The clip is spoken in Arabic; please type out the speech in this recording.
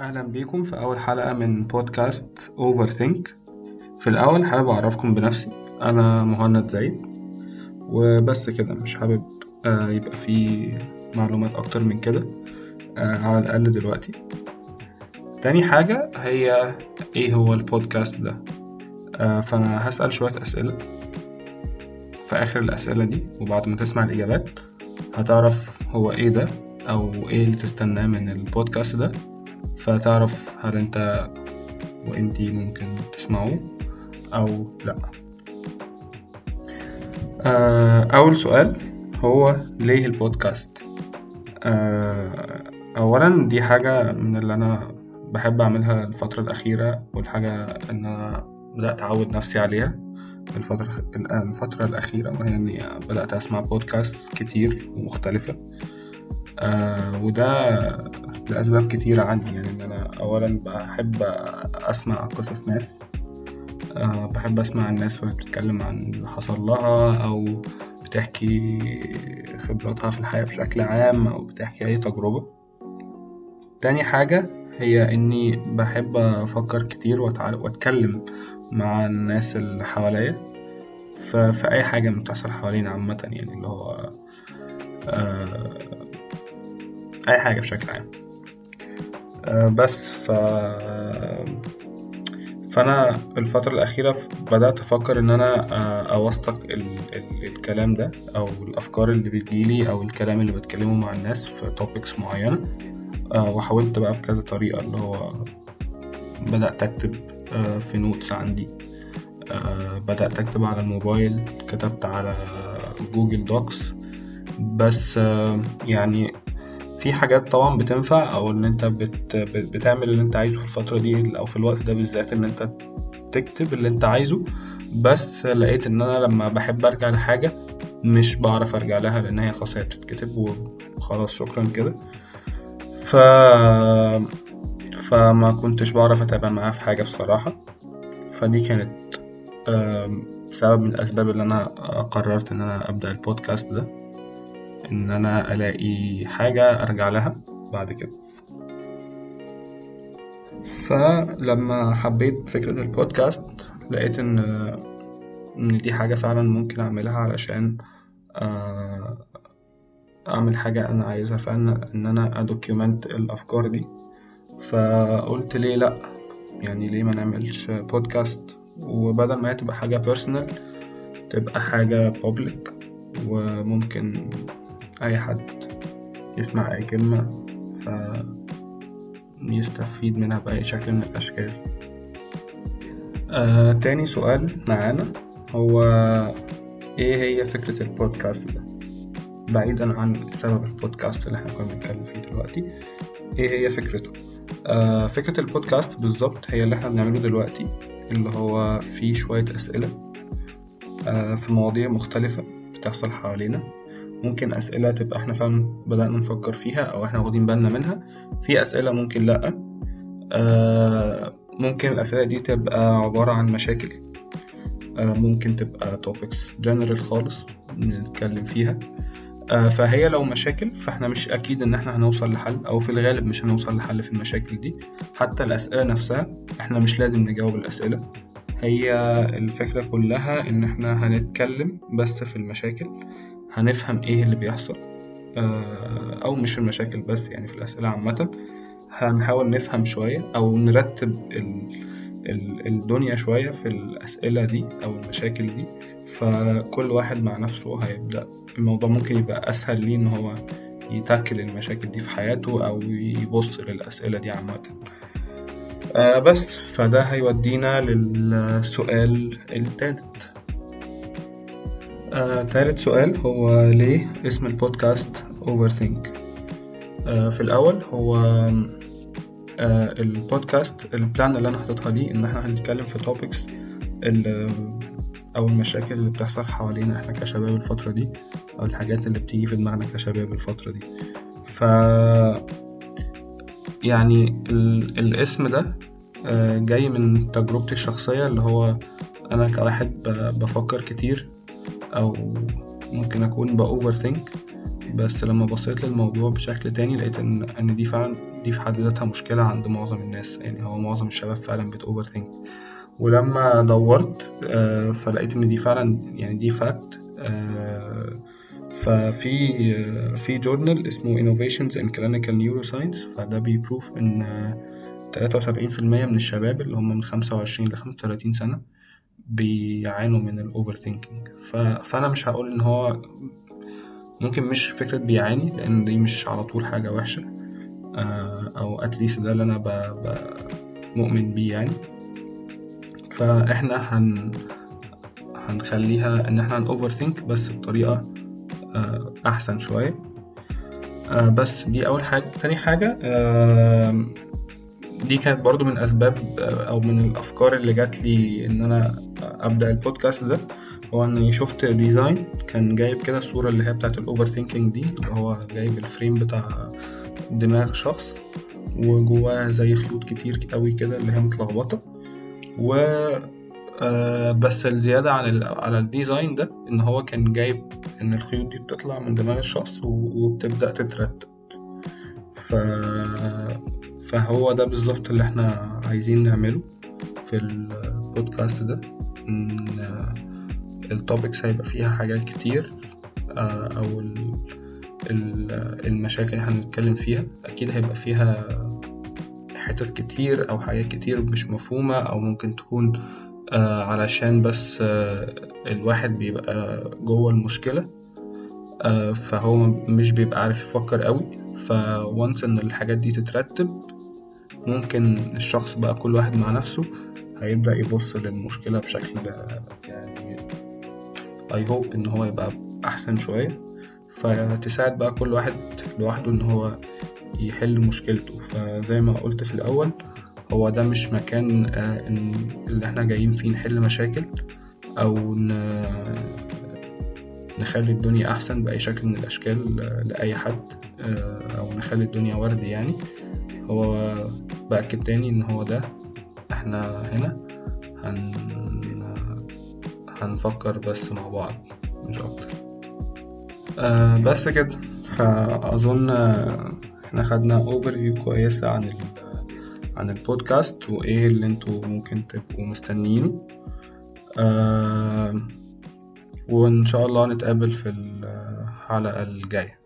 أهلا بيكم في أول حلقة من بودكاست أوفر ثينك في الأول حابب أعرفكم بنفسي. أنا مهند زايد وبس كده مش حابب آه، يبقى في معلومات أكتر من كده آه، على الأقل دلوقتي. تاني حاجة هي إيه هو البودكاست ده؟ آه، فأنا هسأل شوية أسئلة في آخر الأسئلة دي وبعد ما تسمع الإجابات هتعرف هو إيه ده أو إيه اللي تستناه من البودكاست ده. فتعرف هل انت وانتي ممكن تسمعوه أو لا. آه، أول سؤال هو ليه البودكاست؟ آه، اولا دي حاجة من اللي أنا بحب أعملها الفترة الأخيرة والحاجة إن أنا بدأت أعود نفسي عليها الفترة الفترة الأخيرة وهي إني بدأت أسمع بودكاست كتير ومختلفة. آه وده لأسباب كتيرة عندي يعني إن أنا أولا بحب أسمع قصص ناس أه بحب أسمع الناس وهي بتتكلم عن اللي حصل لها أو بتحكي خبراتها في الحياة بشكل عام أو بتحكي أي تجربة. تاني حاجة هي إني بحب أفكر كتير وأتكلم مع الناس اللي حواليا في أي حاجة بتحصل حوالينا عامة يعني اللي هو أه أي حاجة بشكل عام. بس ف فأنا الفترة الأخيرة بدأت أفكر إن أنا أوثق ال... ال... الكلام ده أو الأفكار اللي بتجيلي أو الكلام اللي بتكلمه مع الناس في توبكس معينة أه وحاولت بقى بكذا طريقة اللي هو بدأت أكتب أه في notes عندي. بدأت أكتب على الموبايل كتبت على Google Docs بس يعني في حاجات طبعا بتنفع أو إن أنت بت بتعمل اللي أنت عايزه في الفترة دي أو في الوقت ده بالذات إن أنت تكتب اللي أنت عايزه. بس لقيت إن أنا لما بحب أرجع لحاجة مش بعرف أرجع لها لأن هي خلاص هي بتتكتب وخلاص شكرا كده. ف فما كنتش بعرف أتابع معاه في حاجة بصراحة. فدي كانت سبب من الأسباب اللي أنا قررت إن أنا أبدأ البودكاست ده. إن أنا ألاقي حاجة أرجع لها بعد كده. فلما حبيت فكرة البودكاست لقيت إن إن دي حاجة فعلا ممكن أعملها علشان أعمل حاجة أنا عايزها فعلا إن أنا أ document الأفكار دي. فقلت ليه لأ؟ يعني ليه ما نعملش بودكاست؟ وبدل ما هي تبقى حاجة personal تبقى حاجة public وممكن أي حد يسمع أي كلمة فيستفيد منها بأي شكل من الأشكال. آه، تاني سؤال معانا هو إيه هي فكرة البودكاست ده؟ بعيدا عن سبب البودكاست اللي إحنا كنا بنتكلم فيه دلوقتي إيه هي فكرته؟ آه، فكرة البودكاست بالظبط هي اللي إحنا بنعمله دلوقتي اللي هو فيه شوية أسئلة آه، في مواضيع مختلفة بتحصل حوالينا. ممكن أسئلة تبقى إحنا فعلا بدأنا نفكر فيها أو إحنا واخدين بالنا منها. في أسئلة ممكن لأ. آه ممكن الأسئلة دي تبقى عبارة عن مشاكل. آه ممكن تبقى topics general خالص نتكلم فيها. آه فهي لو مشاكل فإحنا مش أكيد إن إحنا هنوصل لحل أو في الغالب مش هنوصل لحل في المشاكل دي. حتى الأسئلة نفسها إحنا مش لازم نجاوب الأسئلة. هي الفكرة كلها إن إحنا هنتكلم بس في المشاكل. هنفهم إيه اللي بيحصل أو مش في المشاكل بس يعني في الأسئلة عامة. هنحاول نفهم شوية أو نرتب ال ال الدنيا شوية في الأسئلة دي أو المشاكل دي. فكل واحد مع نفسه هيبدأ. الموضوع ممكن يبقى أسهل ليه إن هو يتاكل المشاكل دي في حياته أو يبص للأسئلة دي عامة. آه بس فده هيودينا للسؤال التالت. آه، تالت سؤال هو ليه اسم البودكاست Overthink آه، في الأول هو آه، البودكاست ال plan اللي أنا حاططها دي إن إحنا هنتكلم في topics أو المشاكل اللي بتحصل حوالينا إحنا كشباب الفترة دي أو الحاجات اللي بتيجي في دماغنا كشباب الفترة دي. ف يعني الاسم ده جاي من تجربتي الشخصية اللي هو أنا كواحد بفكر كتير أو ممكن أكون ب overthink بس لما بصيت للموضوع بشكل تاني لقيت إن إن دي فعلا دي في حد ذاتها مشكلة عند معظم الناس يعني هو معظم الشباب فعلا بت overthink ولما دورت آه، فلقيت إن دي فعلا يعني دي fact آه، ففي آه، في journal اسمه Innovations in Clinical Neuroscience فده بي prove إن 73% من الشباب اللي هم من 25 ل 35 سنة بيعانوا من ال overthinking فأنا مش هقول إن هو ممكن مش فكرة بيعاني لأن دي مش على طول حاجة وحشة. أو at least ده اللي. ب... مؤمن بيه يعني. فإحنا هن هنخليها إن إحنا هن overthink بس بطريقة أحسن شوية. بس دي أول حاجة. تاني حاجة دي كانت برضو من أسباب أو من الأفكار اللي جات لي إن أنا أبدأ البودكاست ده هو إني شفت design كان جايب كده الصورة اللي هي بتاعت ال overthinking دي اللي هو جايب ال frame بتاع دماغ شخص وجواه زي خيوط كتير قوي كده اللي هي متلخبطة. و آه بس الزيادة عن ال على ال design ده إن هو كان جايب إن الخيوط دي بتطلع من دماغ الشخص وبتبدأ تترتب. ف... فهو ده بالظبط اللي إحنا عايزين نعمله في البودكاست ده. إن التوبكس هيبقى فيها حاجات كتير أو المشاكل اللي هنتكلم فيها. أكيد هيبقى فيها حتت كتير أو حاجات كتير مش مفهومة أو ممكن تكون علشان بس الواحد بيبقى جوه المشكلة فهو مش بيبقى عارف يفكر قوي. فوانس إن الحاجات دي تترتب ممكن الشخص بقى كل واحد مع نفسه هيبدأ يبص للمشكلة بشكل يعني I hope إن هو يبقى أحسن شوية فتساعد بقى كل واحد لوحده إن هو يحل مشكلته. فزي ما قلت في الأول هو ده مش مكان إن اللي إحنا جايين فيه نحل مشاكل أو نخلي الدنيا أحسن بأي شكل من الأشكال لأي حد أو نخلي الدنيا وردي يعني. هو بأكد تاني إن هو ده. إحنا هنا هن... هنفكر بس مع بعض مش أكتر. أه بس كده. فأظن إحنا خدنا اوفر كويسة عن ال... عن البودكاست وإيه اللي أنتوا ممكن تبقوا مستنيينه. أه وإن شاء الله نتقابل في الحلقة الجاية.